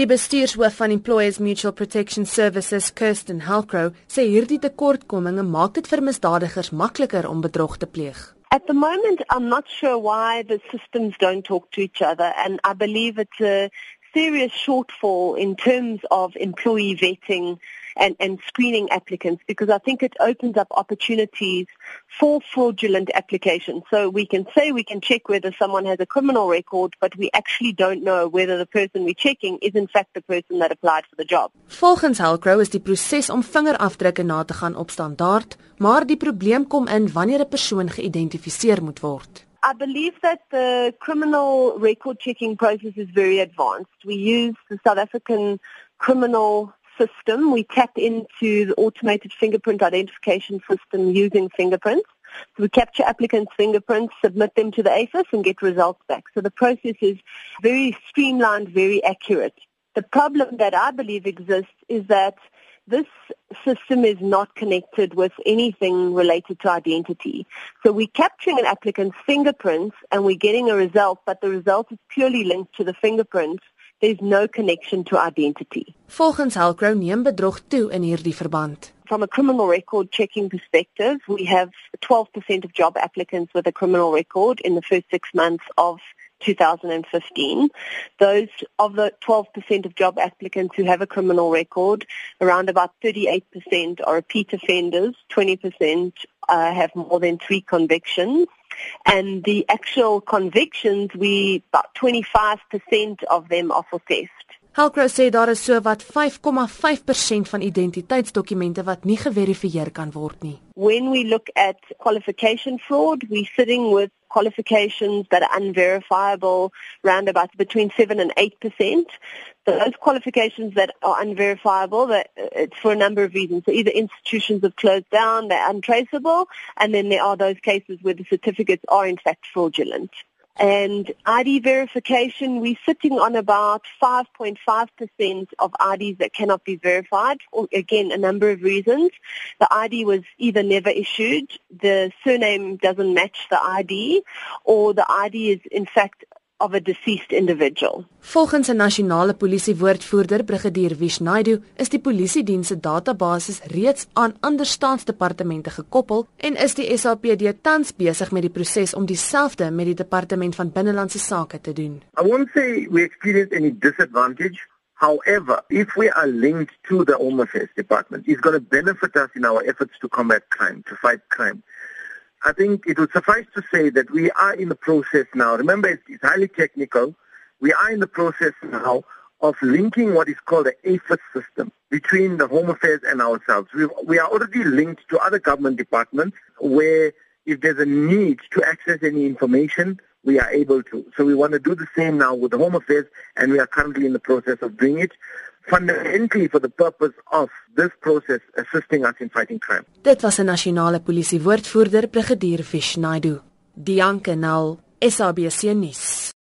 Die bestuurshoof van Employees Mutual Protection Services, Kirsten Halcrow, sê hierdie tekortkominge maak dit vir misdadigers makliker om bedrog te pleeg. At the moment, I'm not sure why the systems don't talk to each other, and I believe it's a serious shortfall in terms of employee vetting and, and screening applicants because I think it opens up opportunities for fraudulent applications. So we can say we can check whether someone has a criminal record, but we actually don't know whether the person we're checking is in fact the person that applied for the job. Volgens Halcrow is die proses om vingerafdrukke na te gaan op standaard, maar die probleem kom in wanneer 'n persoon geïdentifiseer moet word. I believe that the criminal record checking process is very advanced. We use the South African criminal system. We tap into the automated fingerprint identification system using fingerprints. So we capture applicants' fingerprints, submit them to the AFIS and get results back. So the process is very streamlined, very accurate. The problem that I believe exists is that this system is not connected with anything related to identity. So we're capturing an applicant's fingerprints and we're getting a result, but the result is purely linked to the fingerprints. There's no connection to identity. Volgens Halcrow neem bedrog toe in hierdie verband. From a criminal record checking perspective, we have 12% of job applicants with a criminal record in the first 6 months of 2015. Those of the 12% of job applicants who have a criminal record, around about 38% are repeat offenders, 20% uh, have more than three convictions. And the actual convictions, we about 25% of them are for theft. Halcrow sê daar is so wat 5,5% van identiteitsdokumente wat nie geverifieer kan word nie. When we look at qualification fraud, we're sitting with qualifications that are unverifiable round about between 7 and 8%. So those qualifications that are unverifiable, that uh, it's for a number of reasons. So either institutions have closed down, they're untraceable, and then there are those cases where the certificates are in fact fraudulent. And ID verification, we're sitting on about 5.5% of IDs that cannot be verified. Again, a number of reasons. The ID was either never issued, the surname doesn't match the ID, or the ID is in fact of a deceased individual. Volgens 'n nasionale polisie woordvoerder, Brigadier Vishnaidu, is die polisie diens se database reeds aan ander staatsdepartemente gekoppel en is die SAPD tans besig met die proses om dieselfde met die departement van binnelandse sake te doen. I won't say we experience any disadvantage. However, if we are linked to the Home Affairs Department, it's going to benefit us in our efforts to combat crime, to fight crime. I think it would suffice to say that we are in the process now. Remember, it's, it's highly technical. We are in the process now of linking what is called the AFIS system between the Home Affairs and ourselves. We, we are already linked to other government departments where if there's a need to access any information, we are able to. So we want to do the same now with the Home Affairs, and we are currently in the process of doing it fundamentally for the purpose of this process assisting us in fighting crime. Dit was 'n nasionale polisie woordvoerder, Brigadier Vishnaidu. Dianke Nal, SABC nuus.